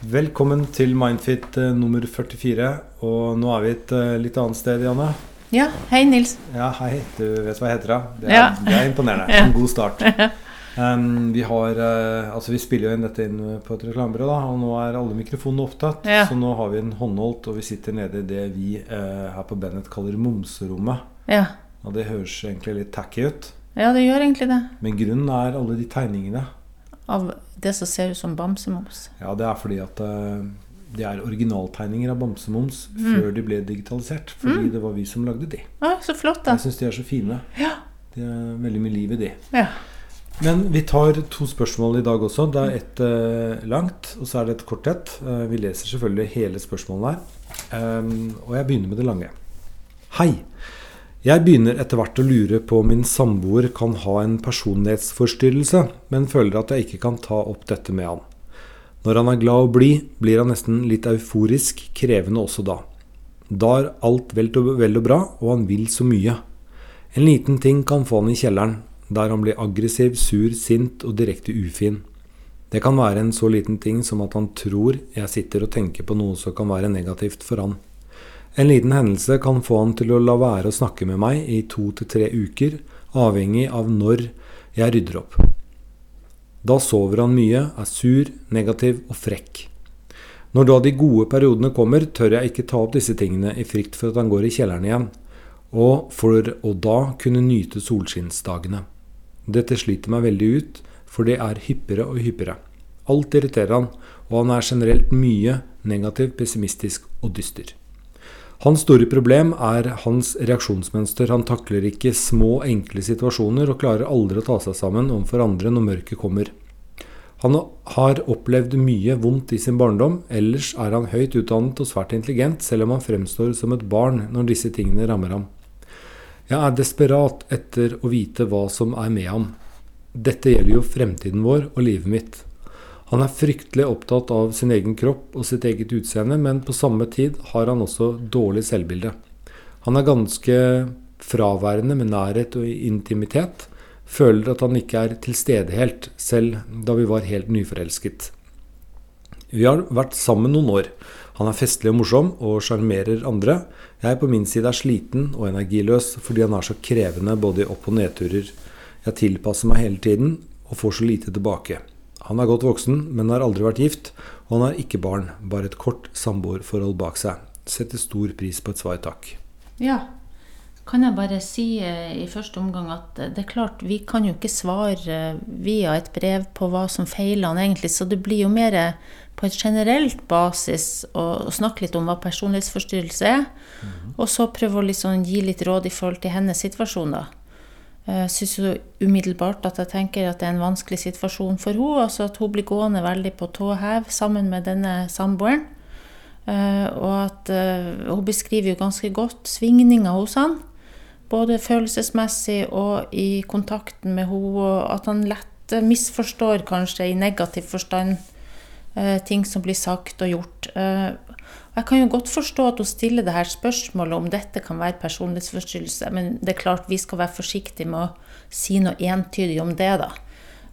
Velkommen til Mindfit eh, nummer 44. Og nå er vi et eh, litt annet sted, Janne. Ja, hei Nils. Ja, hei. Du vet hva jeg heter, da? Det er, Ja. det er imponerende. Ja. En god start. Um, vi har uh, Altså, vi spiller jo inn dette inn på et reklamebyrå, da, og nå er alle mikrofonene opptatt. Ja. Så nå har vi en håndholdt, og vi sitter nede i det vi uh, her på Bennett kaller momserommet. Ja. Og det høres egentlig litt tacky ut, ja, det gjør egentlig det. men grunnen er alle de tegningene. Av det som ser ut som bamsemums. Ja, det er fordi at eh, det er originaltegninger av Bamsemums Mm. før de ble digitalisert. Fordi det var vi som lagde de. Ja, så flott, da. Jeg syns de er så fine. Ja. Det er veldig mye liv i de. Ja. Men vi tar to spørsmål i dag også. Det er ett uh, langt, og så er det et kort et. Uh, vi leser selvfølgelig hele spørsmålet her. Um, og jeg begynner med det lange. Hei. Jeg begynner etter hvert å lure på om min samboer kan ha en personlighetsforstyrrelse, men føler at jeg ikke kan ta opp dette med han. Når han er glad og blid, blir han nesten litt euforisk, krevende også da. Da er alt vel og, bra, og han vil så mye. En liten ting kan få han i kjelleren, der han blir aggressiv, sur, sint og direkte ufin. Det kan være en så liten ting som at han tror jeg sitter og tenker på noe som kan være negativt for han. En liten hendelse kan få han til å la være å snakke med meg i to til tre uker, avhengig av når jeg rydder opp. Da sover han mye, er sur, negativ og frekk. Når da de gode periodene kommer, tør jeg ikke ta opp disse tingene i frykt for at han går i kjelleren igjen, og for å da kunne nyte solskinnsdagene. Dette sliter meg veldig ut, for det er hyppigere og hyppigere. Alt irriterer han, og han er generelt mye negativ, pessimistisk og dyster. Hans store problem er hans reaksjonsmønster. Han takler ikke små, enkle situasjoner og klarer aldri å ta seg sammen overfor andre når mørket kommer. Han har opplevd mye vondt i sin barndom, ellers er han høyt utdannet og svært intelligent, selv om han fremstår som et barn når disse tingene rammer ham. Jeg er desperat etter å vite hva som er med ham. Dette gjelder jo fremtiden vår og livet mitt. Han er fryktelig opptatt av sin egen kropp og sitt eget utseende, men på samme tid har han også dårlig selvbilde. Han er ganske fraværende med nærhet og intimitet. Føler at han ikke er til stede helt, selv da vi var helt nyforelsket. Vi har vært sammen noen år. Han er festlig og morsom og sjarmerer andre. Jeg på min side er sliten og energiløs fordi han er så krevende både i opp- og nedturer. Jeg tilpasser meg hele tiden og får så lite tilbake. Han er godt voksen, men har aldri vært gift, og han har ikke barn, bare et kort samboerforhold bak seg. Setter stor pris på et svar, takk. Ja. Kan jeg bare si eh, i første omgang at eh, det er klart, vi kan jo ikke svare eh, via et brev på hva som feiler han egentlig, så det blir jo mer på et generelt basis å, snakke litt om hva personlighetsforstyrrelse er, og så prøve å liksom gi litt råd i forhold til hennes situasjon, da. Jeg syns jo umiddelbart at jeg tenker at det er en vanskelig situasjon for henne. Altså at hun blir gående veldig på tå hev sammen med denne samboeren. Eh, og at eh, hun beskriver jo ganske godt svingninger hos han. Både følelsesmessig og i kontakten med henne. Og at han lett eh, misforstår, kanskje i negativ forstand, eh, ting som blir sagt og gjort. Eh, jeg kan jo godt forstå at hun stiller det her spørsmålet om dette kan være personlighetsforstyrrelse, men det er klart vi skal være forsiktige med å si noe entydig om det, da.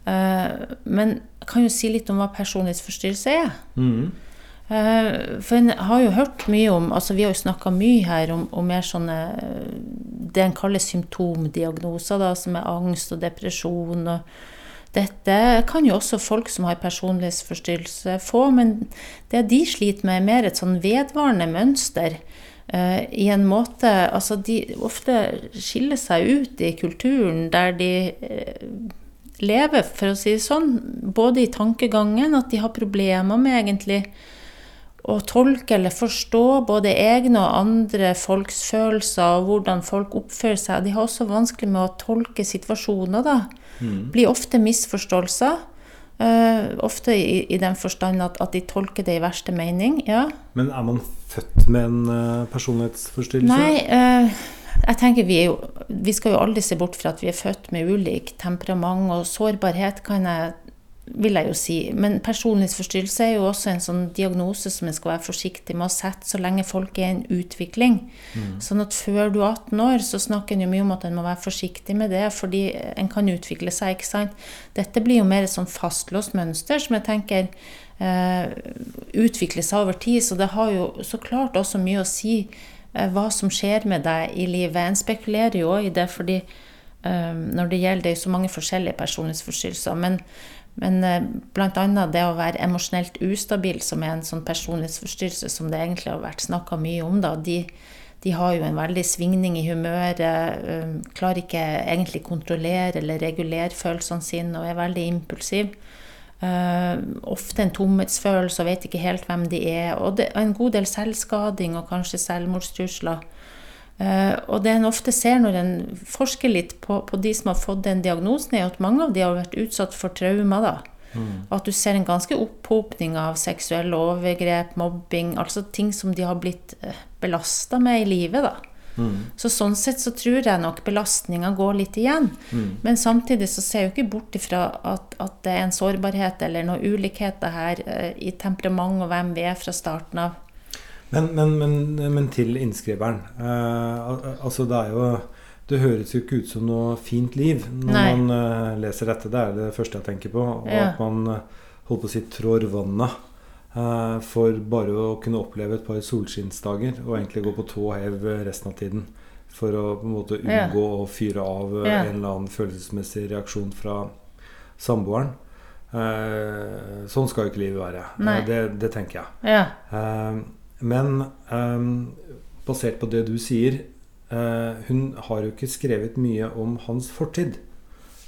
Eh, Men jeg kan jo si litt om hva personlighetsforstyrrelse er. Mm. For en har jo hørt mye om altså Vi har jo snakka mye her om, om mer sånne eh, Det en kaller symptomdiagnoser, da, som er angst og depresjon. og dette kan jo også folk som har personlighetsforstyrrelse få, men det de sliter med, er mer et sånn vedvarende mønster. Uh, I en måte Altså, de ofte skiller seg ut i kulturen der de uh, lever, for å si det sånn, både i tankegangen, at de har problemer med egentlig å tolke eller forstå både egne og andre folks følelser og hvordan folk oppfører seg. De har også vanskelig med å tolke situasjoner, da. Blir ofte misforståelser. Uh, ofte i, i den forstand at, at de tolker det i verste mening. ja. Men er man født med en uh, personlighetsforstyrrelse? Nei, uh, jeg tenker vi, jo, vi skal jo aldri se bort fra at vi er født med ulik temperament, og sårbarhet kan jeg, vil jeg jo si. Men personlighetsforstyrrelse er jo også en sånn diagnose som en skal være forsiktig med å sette så lenge folk er i en utvikling. Sånn at før du er 18 år, så snakker en jo mye om at en må være forsiktig med det, fordi en kan utvikle seg, ikke sant. Dette blir jo mer et sånn fastlåst mønster som jeg tenker eh, utvikler seg over tid. Så det har jo så klart også mye å si eh, hva som skjer med deg i livet. En spekulerer jo òg i det fordi eh, når det gjelder det er så mange forskjellige personlighetsforstyrrelser. Men, men eh, bl.a. det å være emosjonelt ustabil, som er en sånn personlighetsforstyrrelse som det egentlig har vært snakka mye om, da, de, de har jo en veldig svingning i humøret. Eh, klarer ikke egentlig kontrollere eller regulere følelsene sine og er veldig impulsiv. Uh, ofte en tomhetsfølelse og vet ikke helt hvem de er. Og det en god del selvskading og kanskje selvmordstrusler. Uh, og det en ofte ser når en forsker litt på, på, de som har fått den diagnosen, er at mange av de har vært utsatt for traumer. da. Mm. At du ser en ganske opphopning av seksuelle overgrep, mobbing, altså ting som de har blitt eh, belasta med i livet. da. Mm. Så sånn sett så tror jeg nok belastninga går litt igjen. Mm. Men samtidig så ser jeg jo ikke bort ifra at, at, det er en sårbarhet eller noen ulikheter her uh, i temperament og hvem vi er fra starten av. Men, men, men, men til innskriveren. Uh, altså det er jo det høres jo ikke ut som noe fint liv når Nei. man uh, leser dette. Det er det første jeg tenker på. Og ja. at man holdt på å si trår vannet Eh, for bare å kunne oppleve et par solskinnsdager og egentlig gå på tå hev resten av tiden. For å på en måte unngå ja. å fyre av eh, ja. en eller annen følelsesmessig reaksjon fra samboeren. Eh, sånn skal jo ikke livet være. Eh, det, det, tenker jeg. Ja. Eh, men eh, basert på det du sier Hun har jo ikke skrevet mye om hans fortid.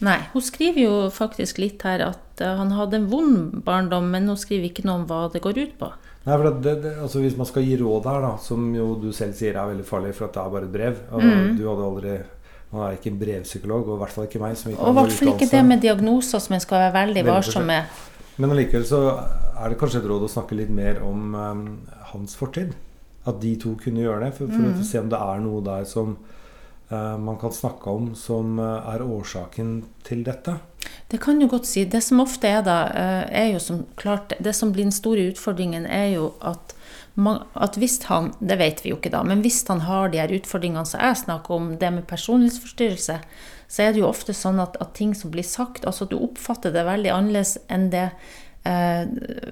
Nei, hun skriver jo faktisk litt her at uh, han hadde en vond barndom, men hun skriver ikke noe om hva det går ut på. Nei, for det, det, altså Hvis man skal gi råd her, da, som jo du selv sier er veldig farlig, for at det er bare et brev og mm. Du hadde aldri man er ikke en brevpsykolog, og i hvert fall ikke meg. og i hvert fall ikke det med diagnoser som en skal være veldig varsom med. Men allikevel så er det kanskje et råd å snakke litt mer om um, hans fortid. At de to kunne gjøre det, for, for mm. å se om det er noe der som Eh, man kan snakke om som eh, er årsaken til dette? Det kan du godt si. Det som ofte er da, eh, er jo som klart Det som blir den store utfordringen, er jo at, at hvis han Det vet vi jo ikke da, men hvis han har de her utfordringene som jeg snakker om, det med personlighetsforstyrrelse, så er det jo ofte sånn at, at ting som blir sagt, altså at du oppfatter det veldig annerledes enn det eh,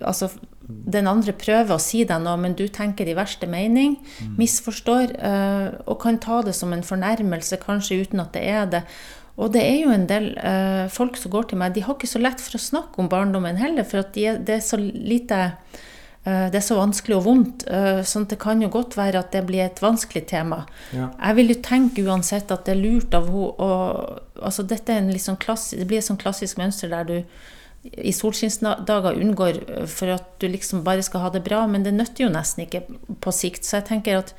altså den andre prøver å si deg noe, men du tenker i verste mening, mm. misforstår, eh, og kan ta det som en fornærmelse, kanskje uten at det er det. Og det er jo en del eh, folk som går til meg, de har ikke så lett for å snakke om barndommen heller, for at de, det er så lite eh, det er så vanskelig og vondt, eh, sånn at det kan jo godt være at det blir et vanskelig tema. Ja. Jeg vil jo tenke uansett at det er lurt av henne altså Dette er en sånn klassisk, det blir et sånn klassisk mønster der du i solskinnsdager unngår eh, for at du liksom bare skal ha det bra, men det nytter jo nesten ikke på sikt. Så jeg tenker at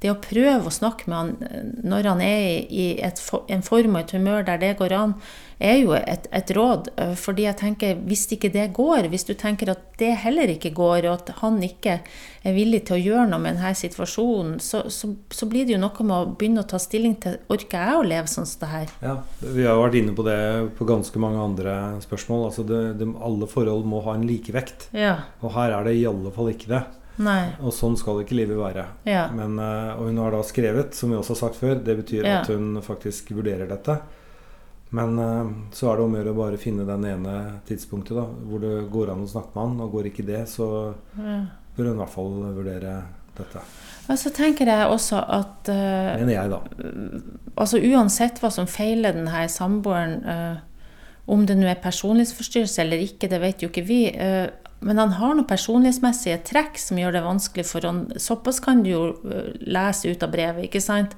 det å prøve å snakke med han når han er i et, en form og et humør der det går an, er jo et, et, råd. Eh, fordi jeg tenker, hvis ikke det går, hvis du tenker at det heller ikke går, og at han ikke er villig til å gjøre noe med denne situasjonen, så, så, så blir det jo noe med å begynne å ta stilling til orker jeg å leve sånn som det her. Ja, Vi har vært inne på det på ganske mange andre spørsmål. altså det, det, Alle forhold må ha en likevekt. Ja. Og her er det i alle fall ikke det. Nei. Og sånn skal ikke livet være. Ja. Men, eh, og hun har da skrevet, som vi også har sagt før, det betyr ja. at hun faktisk vurderer dette. Men uh, så er det om å gjøre å bare finne den ene tidspunktet da, hvor det går an å snakke med han. Og går ikke det, så ja. bør hun i hvert fall vurdere dette. Og så tenker jeg også at uh, Mener jeg, da. Altså Uansett hva som feiler denne samboeren, uh, om det nå er personlighetsforstyrrelse eller ikke, det vet jo ikke vi. Men han har noen personlighetsmessige trekk som gjør det vanskelig for han. Såpass kan du jo øh, lese ut av brevet, ikke sant?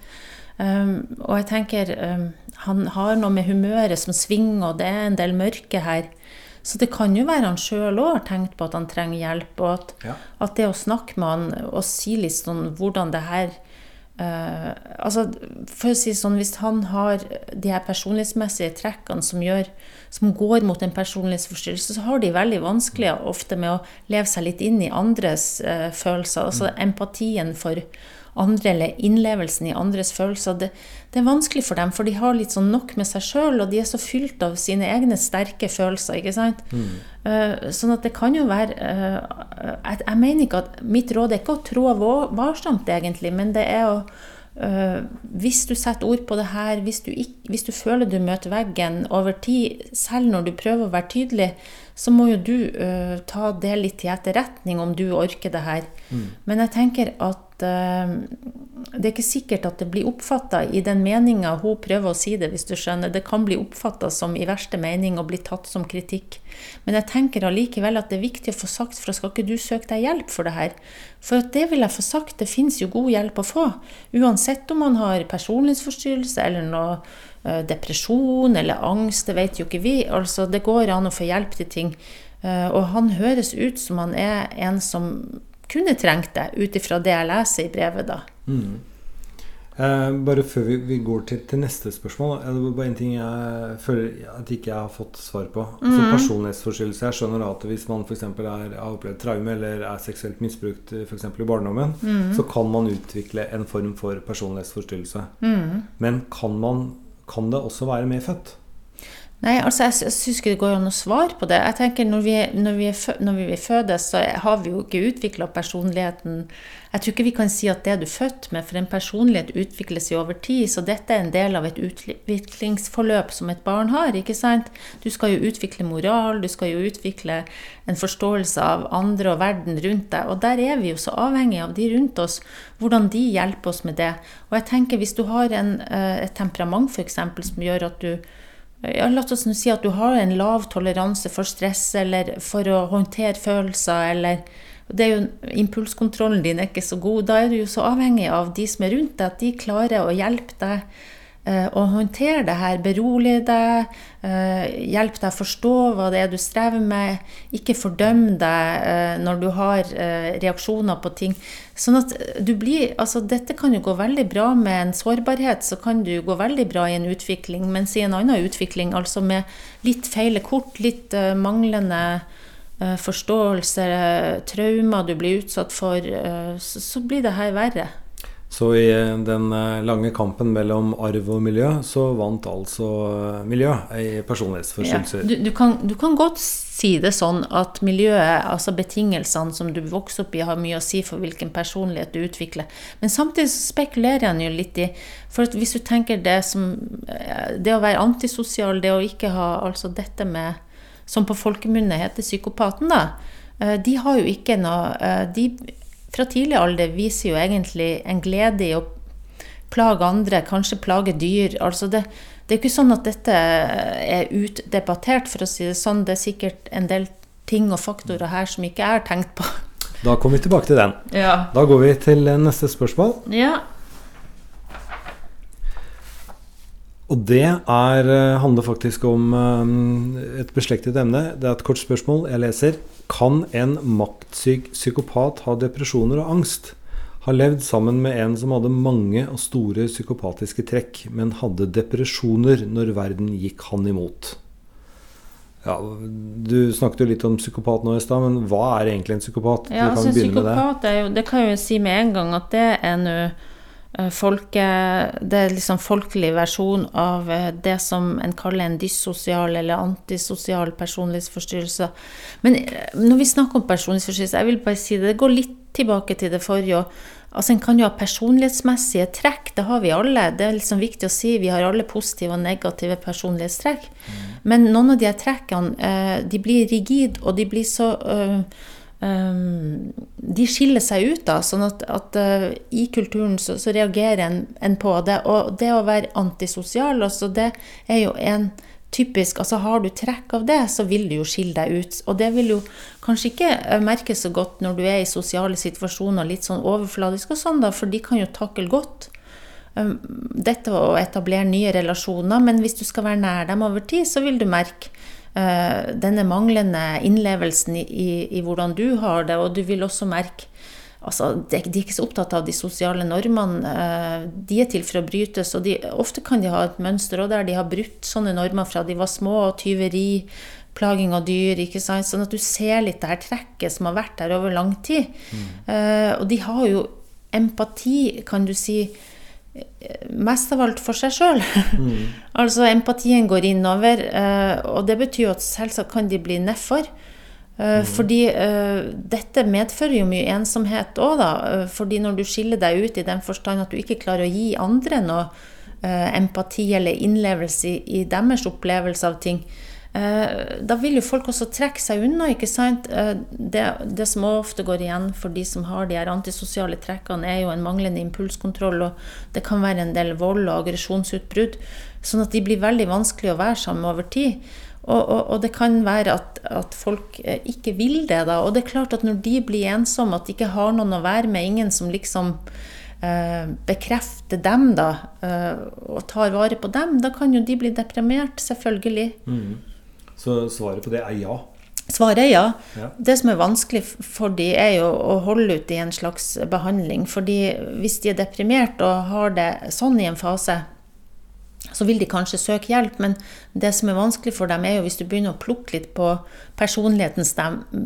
Um, og jeg tenker um, han har noe med humøret som svinger, og det er en del mørke her. Så det kan jo være han sjøl òg har tenkt på at han trenger hjelp, og at, ja. at, det å snakke med han og si litt sånn hvordan det her Uh, altså, for å si sånn, Hvis han har de her personlighetsmessige trekkene som, gjør, som går mot en personlighetsforstyrrelse, så har de veldig vanskelig ofte med å leve seg litt inn i andres uh, følelser. Altså mm. empatien for andre, eller innlevelsen i andres følelser. Det, det, er vanskelig for dem, for de har litt sånn nok med seg sjøl, og de er så fylt av sine egne sterke følelser. ikke sant? Mm. Uh, sånn at det kan jo være jeg, jeg, mener ikke at Mitt råd er ikke å trå varsomt, egentlig, men det er å Uh, hvis du setter ord på det her, hvis du, ikke, hvis du, føler du møter veggen over tid, selv når du prøver å være tydelig, så må jo du uh, ta det litt til etterretning om du orker det her. Mm. Men jeg tenker at det er ikke sikkert at det blir oppfatta i den meninga hun prøver å si det, hvis du skjønner. Det kan bli oppfatta som i verste mening og bli tatt som kritikk. Men jeg tenker allikevel at det er viktig å få sagt, for skal ikke du søke deg hjelp for det her? For det vil jeg få sagt, det fins jo god hjelp å få. Uansett om man har personlighetsforstyrrelse eller noe uh, depresjon eller angst, det vet jo ikke vi. Altså, det går an å få hjelp til ting. Uh, og han høres ut som han er en som kunne trengt det, ut ifra det jeg leser i brevet, da. Mm. Eh, bare før vi, vi går til, til, neste spørsmål, er det bare en ting jeg føler at ikke jeg har fått svar på. Altså mm. Personlighetsforstyrrelse. Jeg skjønner at hvis man f.eks. har opplevd traume eller er seksuelt misbrukt f.eks. i barndommen, mm. så kan man utvikle en form for personlighetsforstyrrelse. Mm. Men kan, man, kan det også være medfødt? Nei, altså jeg, jeg syns ikke det går an å svare på det. Jeg tenker Når vi, når vi, er, når vi fødes, så har vi jo ikke utvikla personligheten Jeg tror ikke vi kan si at det er du født med, for en personlighet utvikles jo over tid. Så dette er en del av et utviklingsforløp som et barn har. ikke sant? Du skal jo utvikle moral, du skal jo utvikle en forståelse av andre og verden rundt deg. Og der er vi jo så avhengig av de rundt oss, hvordan de hjelper oss med det. Og jeg tenker hvis du har en, eh, et temperament f.eks. som gjør at du ja, La oss si at du har en lav toleranse for stress eller for å håndtere følelser, eller det er jo, Impulskontrollen din er ikke så god. Da er du jo så avhengig av de som er rundt deg, at de klarer å hjelpe deg Eh, å håndtere det her, berolige deg, eh, hjelpe deg å forstå hva det er du strever med. Ikke fordøm deg eh, når du har reaksjoner på ting. Sånn at du blir Altså, dette kan jo gå veldig bra med en sårbarhet, så kan du gå veldig bra i en utvikling, mens i en annen utvikling, altså med litt feile kort, litt manglende forståelse, traumer du blir utsatt for, så blir det her verre. Så i eh, den eh, lange kampen mellom arv og miljø, så vant altså eh, miljø i personlighetsforstyrrelser. Ja, du, du, kan, du, kan, godt si det sånn at miljøet, altså betingelsene som du vokser opp i, har mye å si for hvilken personlighet du utvikler. Men samtidig så spekulerer han jo litt i For hvis du tenker det som Det å være antisosial, det å ikke ha altså dette med Som på folkemunne heter psykopaten, da. De har jo ikke noe de fra tidlig alder viser jo egentlig en glede i å plage andre, kanskje plage dyr. Altså det, det er ikke sånn at dette er utdebattert, for å si det sånn. Det er sikkert en del ting og faktorer her som ikke jeg har tenkt på. Da kommer vi tilbake til den. Ja. Da går vi til neste spørsmål. Ja. Og det er, eh, handler faktisk om eh, et beslektet emne. Det er et kort spørsmål jeg leser. Kan en maktsyk psykopat ha depresjoner og angst? Har levd sammen med en som hadde mange og store psykopatiske trekk, men hadde depresjoner når verden gikk han imot. Ja, Du snakket jo litt om psykopat nå i stad, men hva er egentlig en psykopat? Ja, altså, psykopat er jo, det kan jeg jo si med en gang at det er nå folke, det er liksom folkelig versjon av eh, det som en kaller en dyssosial eller antisosial personlighetsforstyrrelse. Men eh, når vi snakker om personlighetsforstyrrelse, jeg vil bare si det, det går litt tilbake til det forrige. Altså En kan jo ha personlighetsmessige trekk, det har vi alle. Det er liksom viktig å si, vi har alle positive og negative personlighetstrekk. Mm. Men noen av de trekkene de blir rigide, og de blir så de skiller seg ut, da, sånn at, at uh, i kulturen så, så reagerer en, en, på det. Og det å være antisosial, altså det er jo en typisk altså Har du trekk av det, så vil du jo skille deg ut. Og det vil jo kanskje ikke uh, merkes så godt når du er i sosiale situasjoner litt sånn overfladisk og sånn, da, for de kan jo takle godt um, dette å etablere nye relasjoner. Men hvis du skal være nær dem over tid, så vil du merke Eh, denne manglende innlevelsen i, i, i, hvordan du har det, og du vil også merke Altså, de, er ikke så opptatt av de sosiale normene. Eh, de er til for å brytes, og de, ofte kan de ha et mønster der de har brutt sånne normer fra de var små. Tyveri, plaging av dyr. ikke sant? Sånn at du ser litt det her trekket som har vært der over lang tid. Mm. Uh, og de har jo empati, kan du si, mest av alt for seg sjøl. Mm. altså empatien går innover, eh, og det betyr jo at selvsagt kan de bli nedfor. Mm. Fordi eh, dette medfører jo mye ensomhet òg, da. Eh, fordi når du skiller deg ut i den forstand at du ikke klarer å gi andre noe eh, empati eller innlevelse i, i deres opplevelse av ting, eh, da vil jo folk også trekke seg unna, ikke sant. Eh, det, det som ofte går igjen for de som har de her antisosiale trekkene, er jo en manglende impulskontroll, og det kan være en del vold og aggresjonsutbrudd. Sånn at de blir veldig vanskelig å være sammen over tid. Og, og, og det kan være at, at folk eh, ikke vil det, da. Og det er klart at når de blir ensomme, at de ikke har noen å være med, ingen som liksom eh, bekrefter dem, da, eh, og tar vare på dem, da kan jo de bli deprimert, selvfølgelig. Så svaret på det er ja. Svaret er ja. Ja. Det som er vanskelig for de er jo å holde ut i en slags behandling. fordi hvis de er deprimert og har det sånn i en fase, så vil de kanskje søke hjelp, men det som er vanskelig for dem, er jo hvis du begynner å plukke litt på personligheten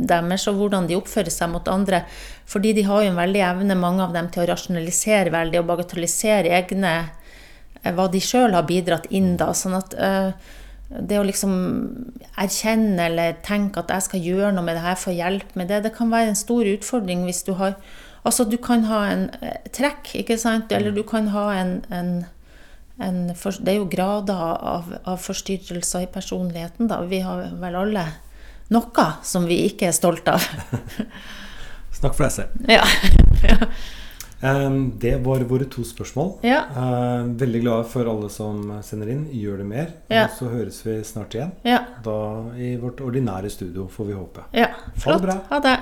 deres og hvordan de oppfører seg mot andre. Fordi de har jo en veldig evne, mange av dem, til å rasjonalisere veldig og bagatellisere egne eh, hva de sjøl har bidratt inn da. Sånn at eh, det å liksom erkjenne eller tenke at jeg skal gjøre noe med det her, få hjelp med det, det kan være en stor utfordring hvis du har Altså, du kan ha en eh, trekk, ikke sant, eller du kan ha en, en, en for, Det er jo grader av, av forstyrrelser i personligheten, da. Vi har vel alle noe som vi ikke er stolte av. Snakk for deg selv. ja. Em, det var våre to spørsmål. Ja. Eh, veldig glad for alle som sender inn. Gjør det mer. Ja. Og så høres vi snart igjen. ja. Da i vårt ordinære studio, får vi håpe. ja. Ha det bra. Ha det.